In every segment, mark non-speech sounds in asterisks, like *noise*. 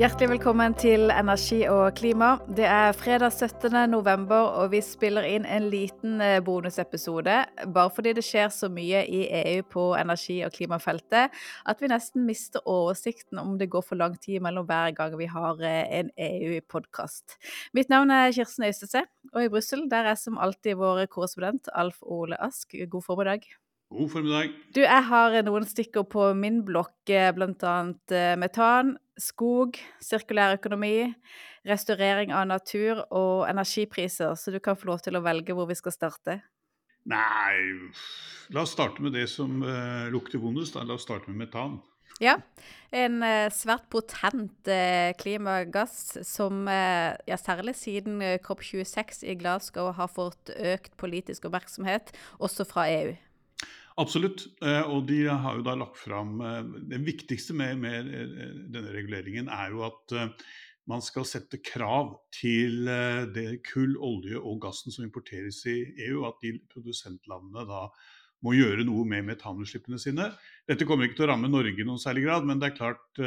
Hjertelig velkommen til Energi og klima. Det er fredag 17. november, og vi spiller inn en liten eh, bonusepisode. Bare fordi det skjer så mye i EU på energi- og klimafeltet at vi nesten mister oversikten om det går for lang tid mellom hver gang vi har eh, en EU-podkast. Mitt navn er Kirsten Øystese, og i Brussel er som alltid vår korrespondent Alf Ole Ask. God formiddag. God formiddag. Du, jeg har noen stikker på min blokk, eh, bl.a. Eh, metan, skog, sirkulær økonomi, restaurering av natur og energipriser, så du kan få lov til å velge hvor vi skal starte. Nei, la oss starte med det som uh, lukter vondest. La oss starte med metan. Ja, en uh, svært potent uh, klimagass som ja, særlig siden COP26 i Glasgow har fått økt politisk oppmerksomhet, også fra EU. Absolutt. Eh, og de har jo da lagt fram eh, Det viktigste med, med eh, denne reguleringen er jo at man skal sette krav til det kull, olje og gassen som importeres i EU. At de produsentlandene da må gjøre noe med metanutslippene sine. Dette kommer ikke til å ramme Norge i noen særlig grad, men det er klart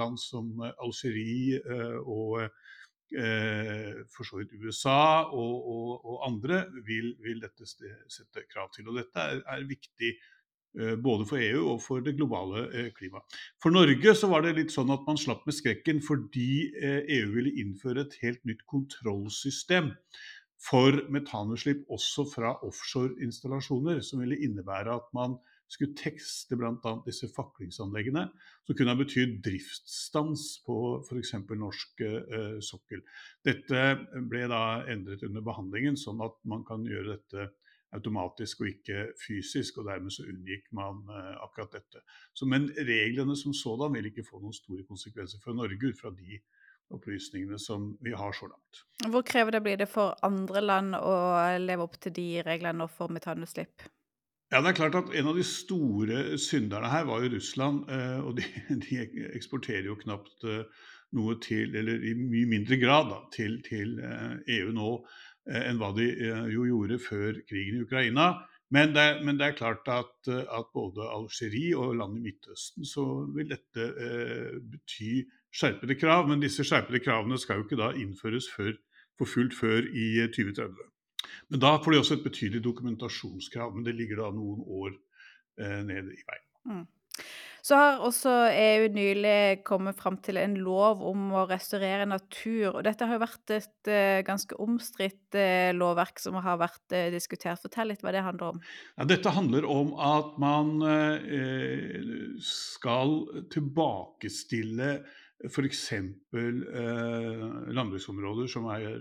land som Algerie og eh, for så vidt USA og, og, og andre vil, vil, dette sette krav til. Og dette er, er viktig eh, både for EU og for det globale eh, klimaet. For Norge så var det litt sånn at man slapp med skrekken fordi EU eh, ville innføre et helt nytt kontrollsystem for metanutslipp også fra offshore-installasjoner, som ville innebære at man skulle tekste bl.a. disse faklingsanleggene, som kunne ha betydd driftsstans på f.eks. norsk eh, sokkel. Dette ble da endret under behandlingen, sånn at man kan gjøre dette automatisk og ikke fysisk, og dermed så unngikk man eh, akkurat dette. Så, men reglene som sådan vil ikke få noen store konsekvenser for Norge ut fra de opplysningene som vi har så langt. Hvor krevende blir det for andre land å leve opp til de reglene for metanutslipp? Ja, det er klart at En av de store synderne her var jo Russland. Eh, og de, *laughs* de eksporterer jo knapt eh, noe til, eller i mye mindre grad, da, til, til EU eh, e nå enn hva de jo gjorde før krigen i Ukraina. Men det, er, men det er klart at, at, både Algerie og land i Midtøsten så vil dette bety skjerpede krav. Men disse skjerpede kravene skal jo ikke da innføres før, for fullt før i 2030. Men da får de også et betydelig dokumentasjonskrav, men det ligger da noen år eh, nede i veien. Mm. Så har også EU nylig kommet fram til en lov om å restaurere natur. og Dette har jo vært et uh, ganske omstridt uh, lovverk som har vært uh, diskutert. Fortell litt hva det handler om. Ja, dette handler om at man skal tilbakestille f.eks. Eh, landbruksområder som er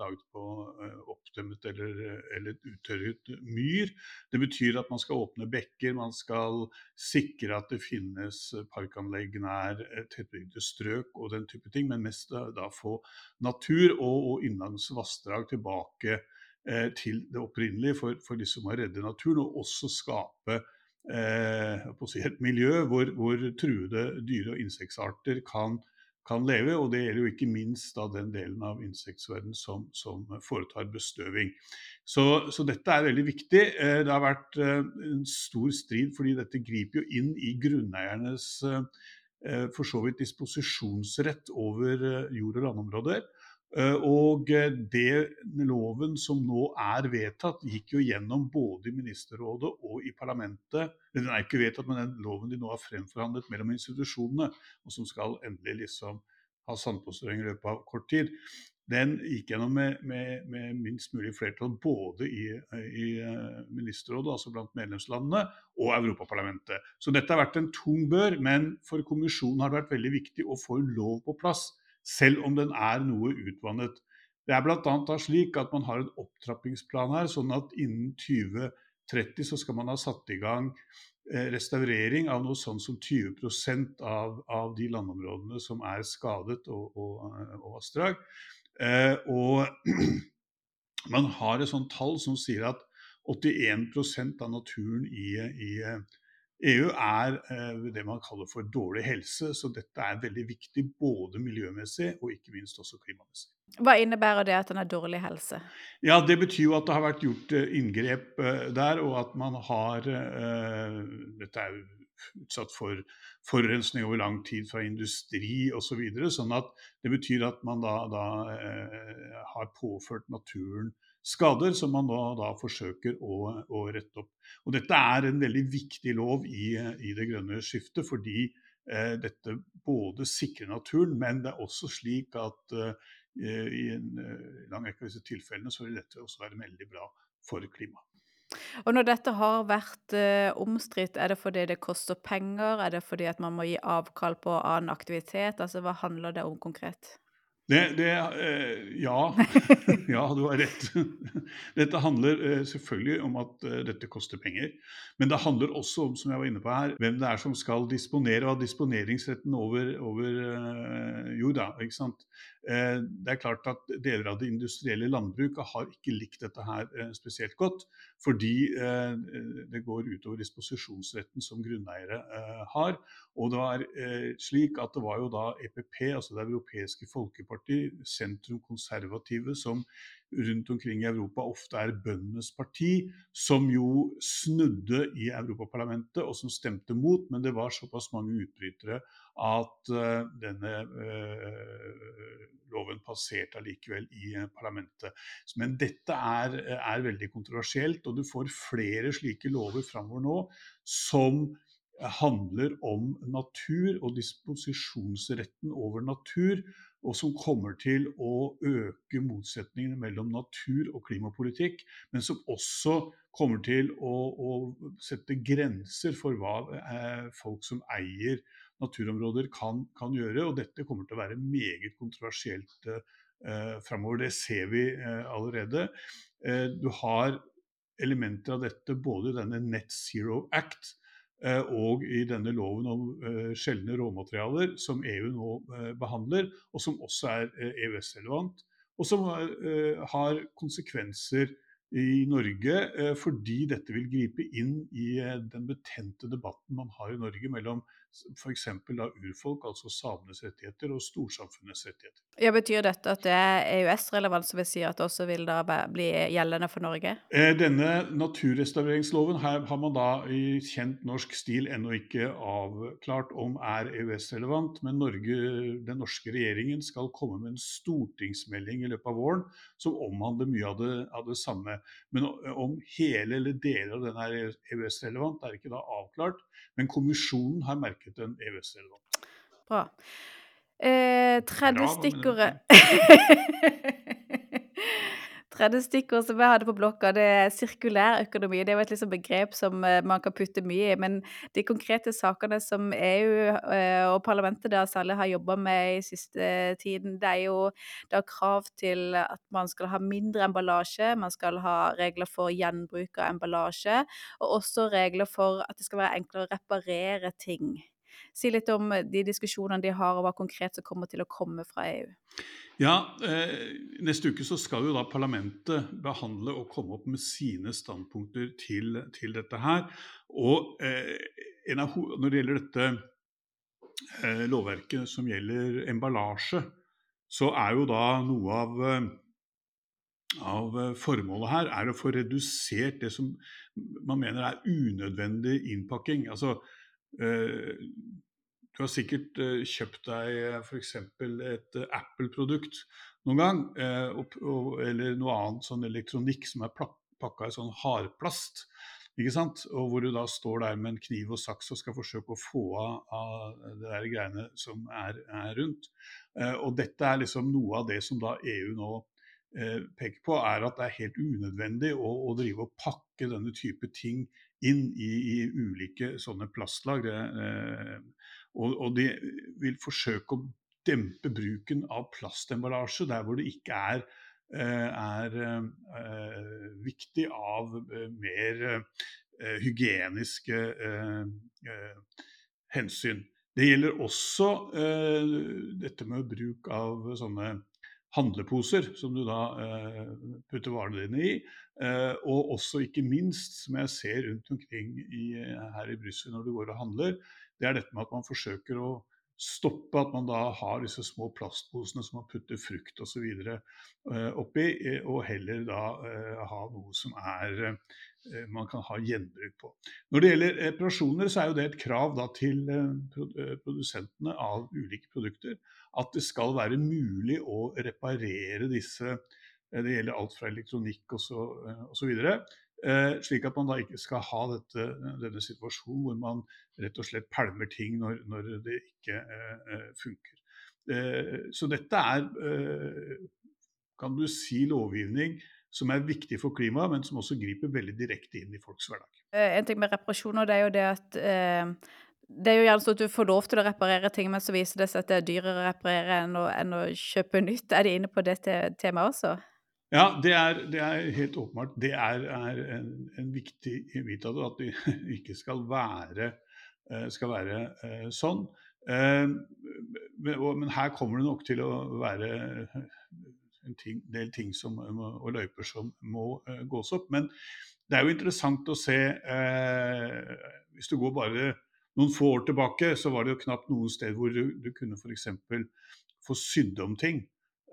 laget på eh, oppdemmet eller, eller uttørret myr. Det betyr at man skal åpne bekker, man skal sikre at det finnes parkanlegg nær tettbygde strøk og den type ting, men mest da, få natur og, og innlands vassdrag tilbake eh, til det opprinnelige for, for de som må redde naturen, og også skape eh, si et miljø hvor, hvor, truede dyre- og insektarter kan, kan, leve. Og det gjelder jo ikke minst da den delen av insektsverdenen som, som, foretar bestøving. Så, så, dette er veldig viktig. Eh, det har vært eh, en stor strid fordi dette griper jo inn i grunneiernes eh, for så vidt disposisjonsrett over jord- og landområder. Eh, og eh, det loven som nå er vedtatt, gikk jo gjennom både i ministerrådet og i parlamentet. Den er ikke vedtatt, men den loven de nå har fremforhandlet mellom institusjonene, og som skal endelig liksom ha sandpåstrøing i løpet av kort tid, den gikk gjennom med, med, med minst mulig flertall både i, i, eh, ministerrådet, altså blant medlemslandene, og Europaparlamentet. Så dette har vært en tung bør, men for kommisjonen har det vært veldig viktig å få en lov på plass selv om den er noe utvannet. Det er bl.a. slik at man har en opptrappingsplan her, sånn at innen 2030 så skal man ha satt i gang eh, restaurering av noe sånn som 20 av, av de landområdene som er skadet og, og, og vassdrag. Eh, og *clears throat* man har et sånt tall som sier at 81% av naturen i, i EU er eh, det man kaller for dårlig helse, så dette er veldig viktig både miljømessig og ikke minst også klimamessig. Hva innebærer det at den har dårlig helse? Ja, Det betyr jo at det har vært gjort eh, inngrep eh, der, og at man har Dette er utsatt for forurensning over lang tid fra industri osv. Så videre, sånn at det betyr at man da, da har påført naturen skader som man da, da forsøker å, å, rette opp. Og Dette er en veldig viktig lov i, i det grønne skiftet, fordi eh, dette både sikrer naturen, men det er også slik at eh, i en lang rekke av disse tilfellene så vil dette også være veldig bra for klimaet. Og når dette har vært eh, omstridt, er det fordi det koster penger? Er det fordi at man må gi avkall på annen aktivitet? Altså, Hva handler det om konkret? Det, det eh, ja. *laughs* ja, du har rett. *laughs* Dette handler eh, selvfølgelig om at eh, dette koster penger. Men det handler også om som jeg var inne på her, hvem det er som skal disponere og ha disponeringsretten over, over jorda. ikke sant? Det er klart at Deler av det industrielle landbruket har ikke likt dette her spesielt godt. Fordi det går utover disposisjonsretten som grunneiere har. Og det var slik at det var jo da EPP, altså Det europeiske Folkeparti, sentrum-konservative, som rundt omkring i Europa ofte er bøndenes parti, som jo snudde i Europaparlamentet, og som stemte mot. Men det var såpass mange utbrytere at uh, denne uh, loven passerte allikevel i uh, parlamentet. Men dette er, er, veldig kontroversielt, og du får flere slike lover framover nå som handler om natur og disposisjonsretten over natur og som kommer til å øke motsetningene mellom natur og klimapolitikk, men som også kommer til å, å sette grenser for hva eh, folk som eier naturområder kan, kan, gjøre. Og dette kommer til å være meget kontroversielt eh, framover. Det ser vi eh, allerede. Eh, du har elementer av dette både i denne Net Zero Act, Eh, og i denne loven om eh, sjeldne råmaterialer, som EU nå eh, behandler, og som også er EØS-relevant, og som har konsekvenser i Norge, fordi dette vil gripe inn i den betente debatten man har i Norge mellom f.eks. urfolk, altså samenes rettigheter, og storsamfunnets rettigheter. Ja, Betyr dette at det er EØS-relevant, som vil si at det også vil da bli gjeldende for Norge? Eh, denne naturrestaureringsloven her har man da i kjent norsk stil ennå ikke avklart om er EØS-relevant, men Norge, den norske regjeringen skal komme med en stortingsmelding i løpet av våren som omhandler mye av det, av det samme. Men om hele eller deler av den er EØS-relevant, er ikke da avklart. Men kommisjonen har merket en EØS-relevant. Bra. Eh, tredje stikkordet *laughs* Tredje stikkord som jeg hadde på blokka, det er sirkulær økonomi. Det er jo et liksom begrep som eh, man kan putte mye i. Men de konkrete sakene som EU eh, og parlamentet da særlig har jobba med i siste tiden, det er jo da krav til at man skal ha mindre emballasje, man skal ha regler for gjenbruk av emballasje, og også regler for at det skal være enklere å reparere ting. Si litt om de diskusjonene de har, og hva konkret som kommer til å komme fra EU. Ja, eh, Neste uke så skal jo da parlamentet behandle og komme opp med sine standpunkter til, til dette her. Og eh, av, Når det gjelder dette eh, lovverket som gjelder emballasje, så er jo da noe av, eh, av formålet her er å få redusert det som man mener er unødvendig innpakking. Altså, eh, du har sikkert uh, kjøpt deg uh, f.eks. et Apple-produkt noen gang, eller noe annet sånn elektronikk som er pakka i sånn hardplast. Ikke sant? Og hvor du da står der med en kniv og saks og skal forsøke å få av det der greiene som er, er rundt. og dette er liksom noe av det som da EU nå peker på, er at det er helt unødvendig å, å drive og pakke denne type ting inn i, i ulike sånne plastlag. Det, og, og de vil forsøke å dempe bruken av plastemballasje der hvor det ikke er, eh, er uh, viktig av mer hygieniske hensyn. Det gjelder også dette med bruk av sånne handleposer som du da putter varene dine i. og også ikke minst, som jeg ser rundt omkring i, her i Brussel når du går og handler, det er dette med at man forsøker å stoppe at man da har disse små plastposene som man putter frukt osv. Eh, oppi, og heller da ha noe som er man kan ha gjenbruk på. Når det gjelder reparasjoner, så er jo det et krav da, til produsentene av ulike produkter at det skal være mulig å reparere disse. Det gjelder alt fra elektronikk osv. Eh, slik at man da ikke skal ha dette, denne situasjonen hvor man rett og slett pælmer ting når, når det ikke eh, funker. Eh, så dette er, eh, kan du si, lovgivning som er viktig for klimaet, men som også griper veldig direkte inn i folks hverdag. Eh, en ting med reparasjoner det er jo det at eh, det er jo gjerne sånn at du får lov til å reparere ting, men så viser det seg at det er dyrere å reparere enn å, enn å kjøpe nytt. Er de inne på det temaet også? Ja, det er, det er, helt åpenbart. Det er, er en, en, viktig bit av det, at det *laughs* ikke skal være, eh, skal være uh, sånn. Men, her kommer det nok til å være en ting, del ting som, og løyper som må uh, gås opp. Men det er jo interessant å se Hvis du går bare noen få år tilbake, så var det jo knapt noen sted hvor du, du kunne f.eks. få sydd om ting.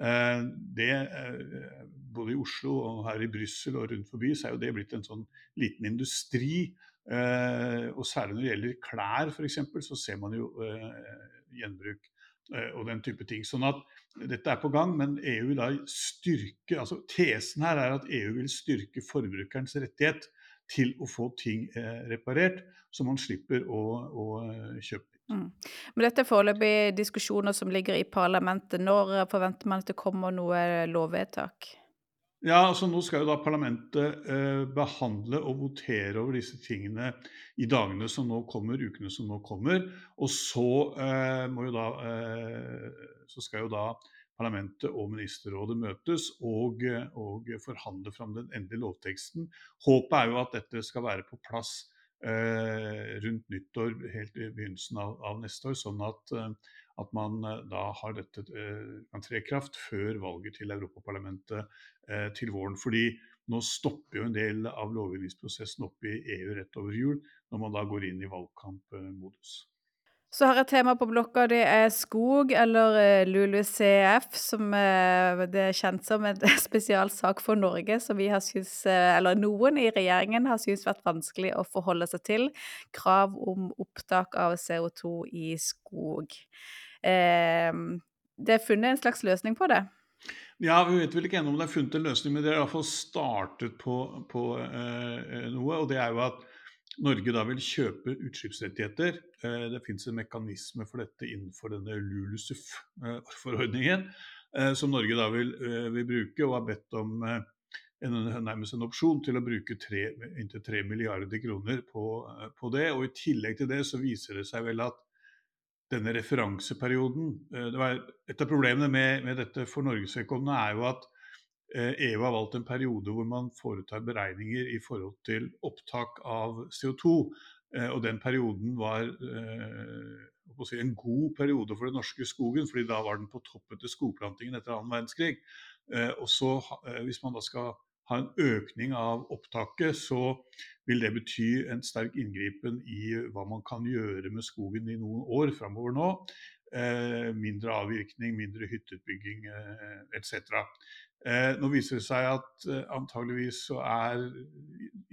Eh, det, eh, både i Oslo og her i Brussel og rundt forbi, så er jo det blitt en sånn liten industri. Eh, og særlig når det gjelder klær f.eks., så ser man jo gjenbruk og den type ting. Sånn at dette er på gang, men EU da styrker altså Tesen her er at EU vil styrke forbrukerens rettighet til å få ting reparert, så man slipper å, å kjøpe Mm. Men dette er foreløpig diskusjoner som ligger i parlamentet. Når forventer man at det kommer noe lovvedtak? Ja, altså Nå skal jo da parlamentet eh, behandle og votere over disse tingene i dagene som nå kommer, ukene som nå kommer. Og så, eh, må jo da, eh, så skal jo da parlamentet og ministerrådet møtes og, og forhandle fram den endelige lovteksten. Håpet er jo at dette skal være på plass Eh, rundt nyttår, helt i begynnelsen av, av neste år. Sånn at, eh, at man eh, da har dette kan tre kraft før valget til Europaparlamentet til våren. Fordi nå stopper jo en del av lovgivningsprosessen opp i EU rett over jul, når man da går inn i valgkampmodus. Så har jeg tema på blokka, det er skog, eller eh, LULUCF, som eh, det er kjent som en *laughs* spesialsak for Norge, som vi har synes, eh, eller noen i regjeringen har syntes vært vanskelig å forholde seg til. Krav om opptak av CO2 i skog. Det er funnet en slags løsning på det? Ja, Vi vet vel ikke ennå om det er funnet en løsning, men det er iallfall startet på, på noe. og det er jo at Norge da vil kjøpe utslippsrettigheter. Eh, det finnes en mekanisme for dette innenfor denne LULUSUF-forordningen, eh, som Norge da vil, eh, vil, bruke, og har bedt om en, nærmest en opsjon til å bruke inntil 3 milliarder kroner på, på, det. Og I tillegg til det så viser det seg vel at denne referanseperioden var Et av problemene med, med dette for Norges er jo at EU eh, e har valgt en periode hvor man foretar beregninger i forhold til opptak av CO2. Eh, og den perioden var eh, si, en god periode for den norske skogen, fordi da var den på toppen til skogplantingen etter annen verdenskrig. Og så, Hvis man da skal ha en økning av opptaket, så vil det bety en sterk inngripen i hva man kan gjøre med skogen i noen år framover nå. mindre avvirkning, mindre hytteutbygging eh, etc. Eh, nå viser det seg at eh, antageligvis så er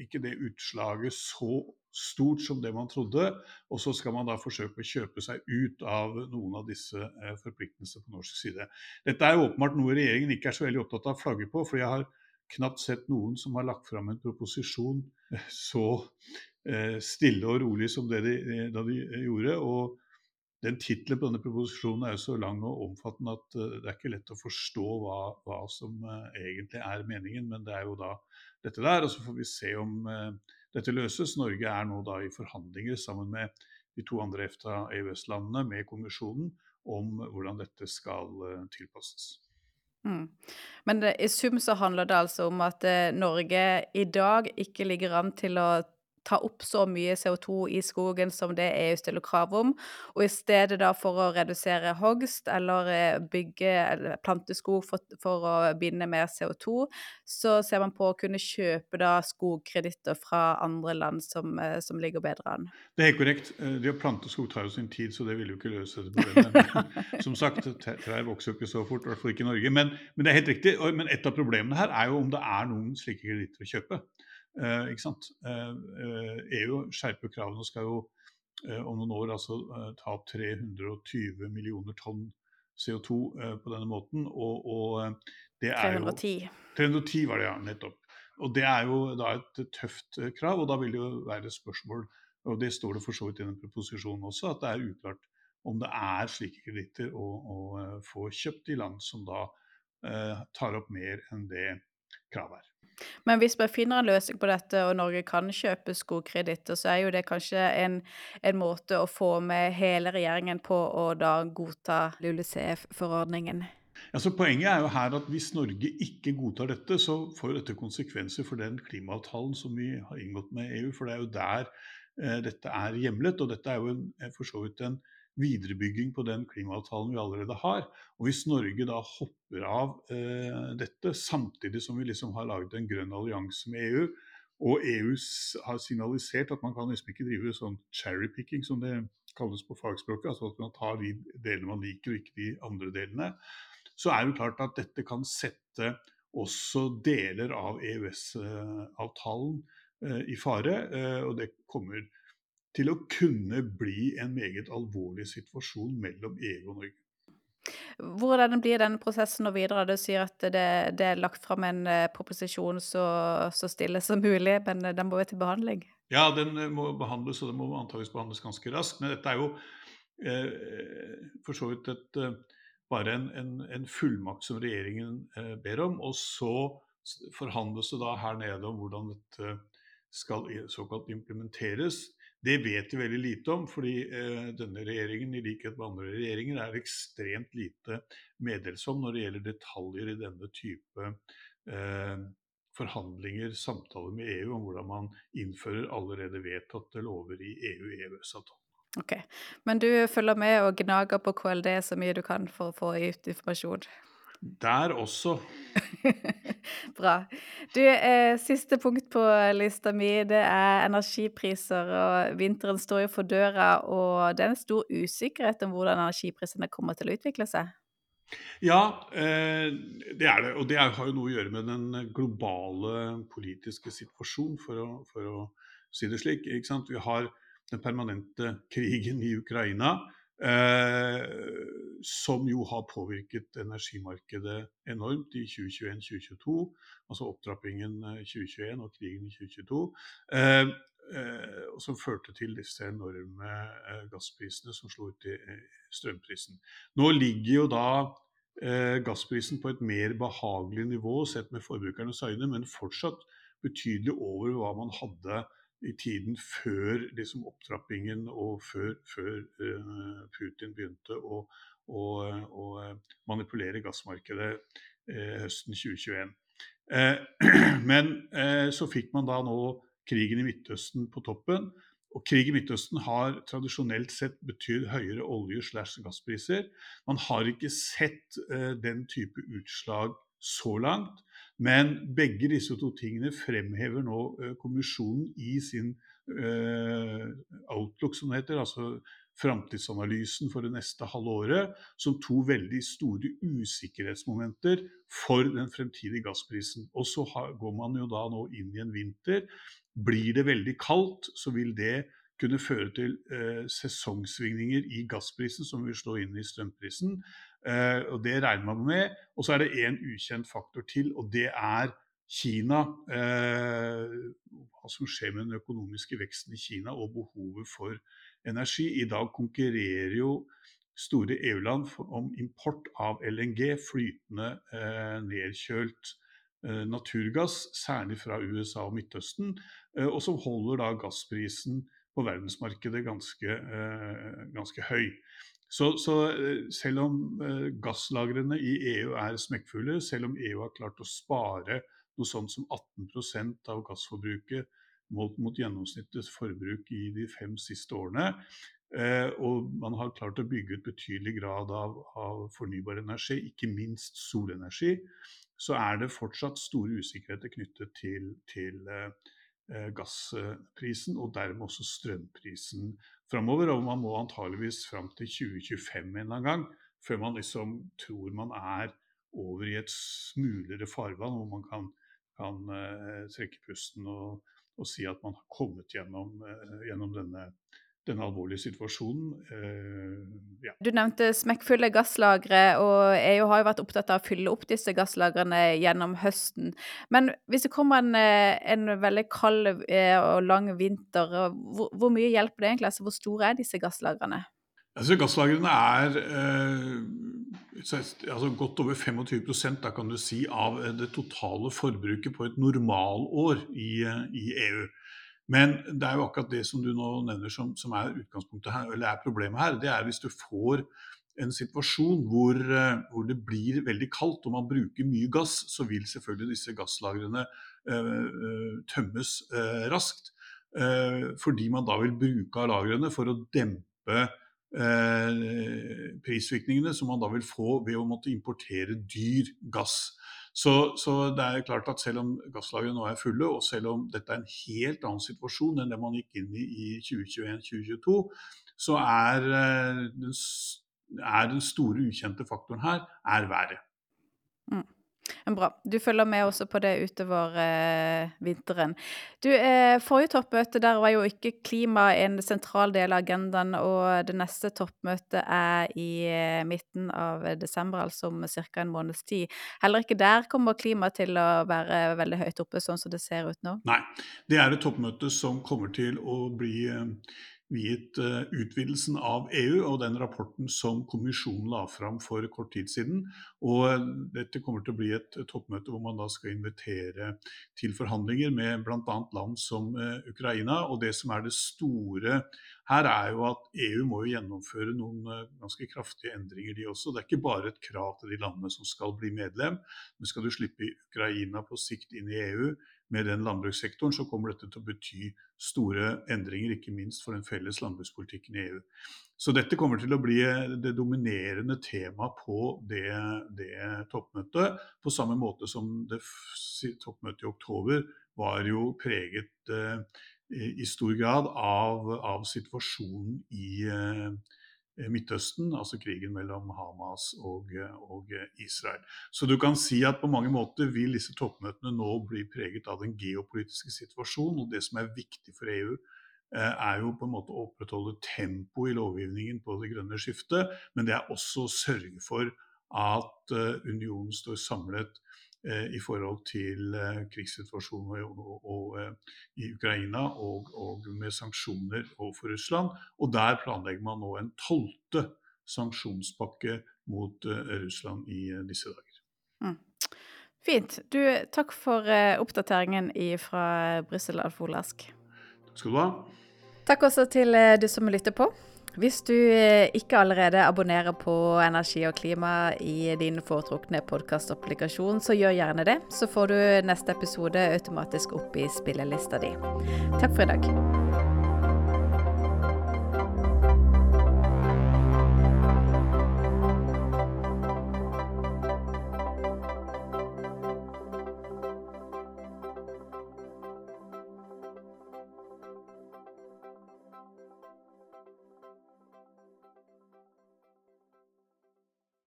ikke det utslaget så stort som det man trodde. Og så skal man da forsøke å kjøpe seg ut av noen av disse eh, forpliktelsene på norsk side. Dette er åpenbart noe regjeringen ikke er så veldig opptatt av å flagge på. for jeg har knapt sett noen som har lagt fram en proposisjon eh, så eh, stille og rolig som det de, eh, da de gjorde. og den tittelen på denne proposisjonen er jo så lang og omfattende at det er ikke lett å forstå hva, hva som egentlig er meningen, men det er jo da dette der. Og så får vi se om dette løses. Norge er nå da i forhandlinger sammen med de to andre EFTA-EØS-landene med kommisjonen om hvordan dette skal tilpasses. Mm. Men det, i sum så handler det altså om at Norge i dag ikke ligger an til å ta opp så mye CO2 i skogen som det EU stiller krav om. Og i stedet da for å redusere hogst eller eh, bygge eller plante skog for, for å binde mer CO2, så ser man på å kunne kjøpe da skogkreditter fra andre land som, eh, som ligger bedre an. Det er helt korrekt. Eh, det å plante skog tar jo sin tid, så det vil jo ikke løse dette problemet. *laughs* Som sagt, trær vokser jo ikke så fort, i hvert fall ikke i Norge. Men, men, det er helt riktig. Men et av problemene her er jo om det er noen slike kreditter å kjøpe. Eh, ikke sant? Eh, eh, EU skjerper kravene og skal jo om noen år altså ta opp 320 millioner tonn CO2 eh, på denne måten. Og, og det er 310. jo 310 var det, ja. Nettopp. Og det er jo da et tøft krav, og da vil det jo være spørsmål, og det står det for så vidt i den proposisjonen også, at det er uklart om det er slike kreditter å, å, få kjøpt i land som da eh, tar opp mer enn det kravet er. Men hvis vi finner en løsning på dette, og Norge kan kjøpe skogkreditter, så er jo det kanskje en, en måte å få med hele regjeringen på å da godta LULUCF-forordningen? Altså, poenget er jo her at hvis Norge ikke godtar dette, så får dette konsekvenser for den klimaavtalen som vi har inngått med EU. For det er jo der eh, dette er hjemlet. Og dette er jo en, for så vidt en viderebygging på den klimaavtalen vi allerede har. Og Hvis Norge da hopper av eh, dette, samtidig som vi liksom har laget en grønn allianse med EU, og EU har signalisert at man kan liksom ikke drive sånn cherry-picking, som det kalles på fagspråket, altså at man tar de delene man liker og ikke de andre delene, så er det klart at dette kan sette også deler av EØS-avtalen eh, i fare. Eh, og det kommer til å kunne bli en meget alvorlig situasjon mellom EU og Norge. Hvordan blir denne prosessen nå videre? Du sier at det, det er lagt fram en uh, proposisjon så, så, stille som mulig, men uh, den må være til behandling? Ja, den uh, må behandles, og den må antakeligvis behandles ganske raskt. Men dette er jo for så vidt et, bare en, en, en, fullmakt som regjeringen ber om. Og så forhandles det da her nede om hvordan dette skal såkalt implementeres. Det vet vi veldig lite om, fordi eh, denne regjeringen i likhet med andre regjeringer er ekstremt lite meddelsom når det gjelder detaljer i denne type eh, forhandlinger, samtaler med EU om hvordan man innfører allerede vedtatte lover i EU-EØS-avtalen. Ok, Men du følger med og gnager på KLD så mye du kan for å få ut informasjon? Der også. *laughs* Bra. Du, eh, siste punkt på lista mi, det er energipriser. Og vinteren står jo for døra, og det er en stor usikkerhet om hvordan energiprisene kommer til å utvikle seg. Ja, eh, det er det. Og det har jo noe å gjøre med den globale politiske situasjonen, for å, for å si det slik. Vi har den permanente krigen i Ukraina. Eh, som jo har påvirket energimarkedet enormt i 2021-2022. Altså opptrappingen 2021 eh, og krigen i 2022. Eh, eh, som førte til disse enorme eh, gassprisene som slo ut i strømprisen. Nå ligger jo da gassprisen på et mer behagelig nivå sett med forbrukernes øyne, men fortsatt betydelig over hva man hadde i tiden før liksom, opptrappingen og før, før uh, Putin begynte å, å, å, manipulere gassmarkedet uh, høsten 2021. Uh, *clears throat* men så fikk man da nå krigen i Midtøsten på toppen. Og krig i Midtøsten har tradisjonelt sett betydd høyere olje- slash gasspriser. Man har ikke sett den type utslag så langt. Men begge disse to tingene fremhever nå uh, kommisjonen i sin uh, outlook, som det heter, altså framtidsanalysen for det neste halve året, som to veldig store usikkerhetsmomenter for den fremtidige gassprisen. Og så går man jo da nå inn i en vinter. Blir det veldig kaldt, så vil det kunne føre til eh, sesongsvingninger i gassprisen som vil slå inn i strømprisen. Eh, og Det regner man med. Og så er det en ukjent faktor til, og det er Kina. Eh, hva som skjer med den økonomiske veksten i Kina og behovet for energi. I dag konkurrerer jo store EU-land om import av LNG, flytende eh, nedkjølt naturgass, særlig fra USA og Midtøsten, og som holder da gassprisen på verdensmarkedet ganske, ganske høy. Så, så, eh, selv om eh, gasslagrene i EU er smekkfulle, selv om EU har klart å spare noe sånt som 18% av gassforbruket målt mot gjennomsnittets forbruk i de fem siste årene. Eh, og man har klart å bygge ut betydelig grad av, av, fornybar energi, ikke minst solenergi. Så er det fortsatt store usikkerheter knyttet til, til eh gassprisen, og dermed også strømprisen framover. Og man må antageligvis fram til 2025 en eller annen gang før man liksom tror man er over i et smulere farvann hvor man kan, kan uh, trekke pusten og, og, si at man har kommet gjennom, uh, gjennom denne, denne, alvorlige situasjonen. Eh, ja. Du nevnte smekkfulle gasslagre, og EU har jo vært opptatt av å fylle opp disse gasslagrene gjennom høsten. Men hvis det kommer en, en veldig kald og lang vinter, hvor, hvor, mye hjelper det egentlig? Altså, hvor store er disse gasslagrene? Altså, gasslagrene er eh, altså godt over 25 da kan du si, av det totale forbruket på et normalår i, i, EU. Men det er jo akkurat det som du nå nevner som, som, er utgangspunktet her, eller er problemet her. Det er hvis du får en situasjon hvor, eh, hvor, det blir veldig kaldt og man bruker mye gass, så vil selvfølgelig disse gasslagrene eh, eh tømmes eh, raskt. Eh, fordi man da vil bruke av lagrene for å dempe Eh, prisvirkningene som man da vil få ved å måtte importere dyr gass. Så, så, det er klart at selv om gasslagrene nå er fulle, og selv om dette er en helt annen situasjon enn det man gikk inn i i 2021-2022, så er, eh, den, er den store ukjente faktoren her er været. Mm. Bra. Du følger med også på det utover eh, vinteren. Du, eh, Forrige toppmøte der var jo ikke klima en sentral del av agendaen, og det neste toppmøtet er i eh, midten av desember, altså om ca. en måneds tid. Heller ikke der kommer klima til å være veldig høyt oppe, sånn som det ser ut nå? Nei, det er et toppmøte som kommer til å bli eh, viet uh, utvidelsen av EU og den rapporten som kommisjonen la fram for kort tid siden. Og uh, dette kommer til å bli et toppmøte hvor man da skal invitere til forhandlinger med bl.a. land som uh, Ukraina. Og det som er det store her, er jo at EU må jo gjennomføre noen ganske kraftige endringer, de også. Det er ikke bare et krav til de landene som skal bli medlem. Men skal du slippe Ukraina på sikt inn i EU, med den landbrukssektoren, så kommer dette til å bety store endringer, ikke minst for den felles landbrukspolitikken i EU. Så dette kommer til å bli det dominerende temaet på det, det toppmøtet. På samme måte som det toppmøtet i oktober var jo preget eh, i stor grad av, av situasjonen i eh, Eh, Midtøsten, altså krigen mellom Hamas og, og, Israel. Så du kan si at på mange måter vil disse toppmøtene nå bli preget av den geopolitiske situasjonen. Og det som er viktig for EU, eh, er jo på en måte å opprettholde tempo i lovgivningen på det grønne skiftet, men det er også å sørge for at eh, unionen står samlet Eh, i forhold til eh, krigssituasjonen og, og, og, i Ukraina og, og, med sanksjoner overfor Russland. Og der planlegger man nå en tolvte sanksjonspakke mot Russland i disse dager. Mm. Fint. Du, takk for oppdateringen fra Brussel, Alf Olask. Takk skal du ha. Takk også til du som lytter på. Hvis du eh, ikke allerede abonnerer på Energi og klima i din foretrukne podkastapplikasjon, så gjør gjerne det. Så får du neste episode automatisk opp i spillelista di. Takk for i dag.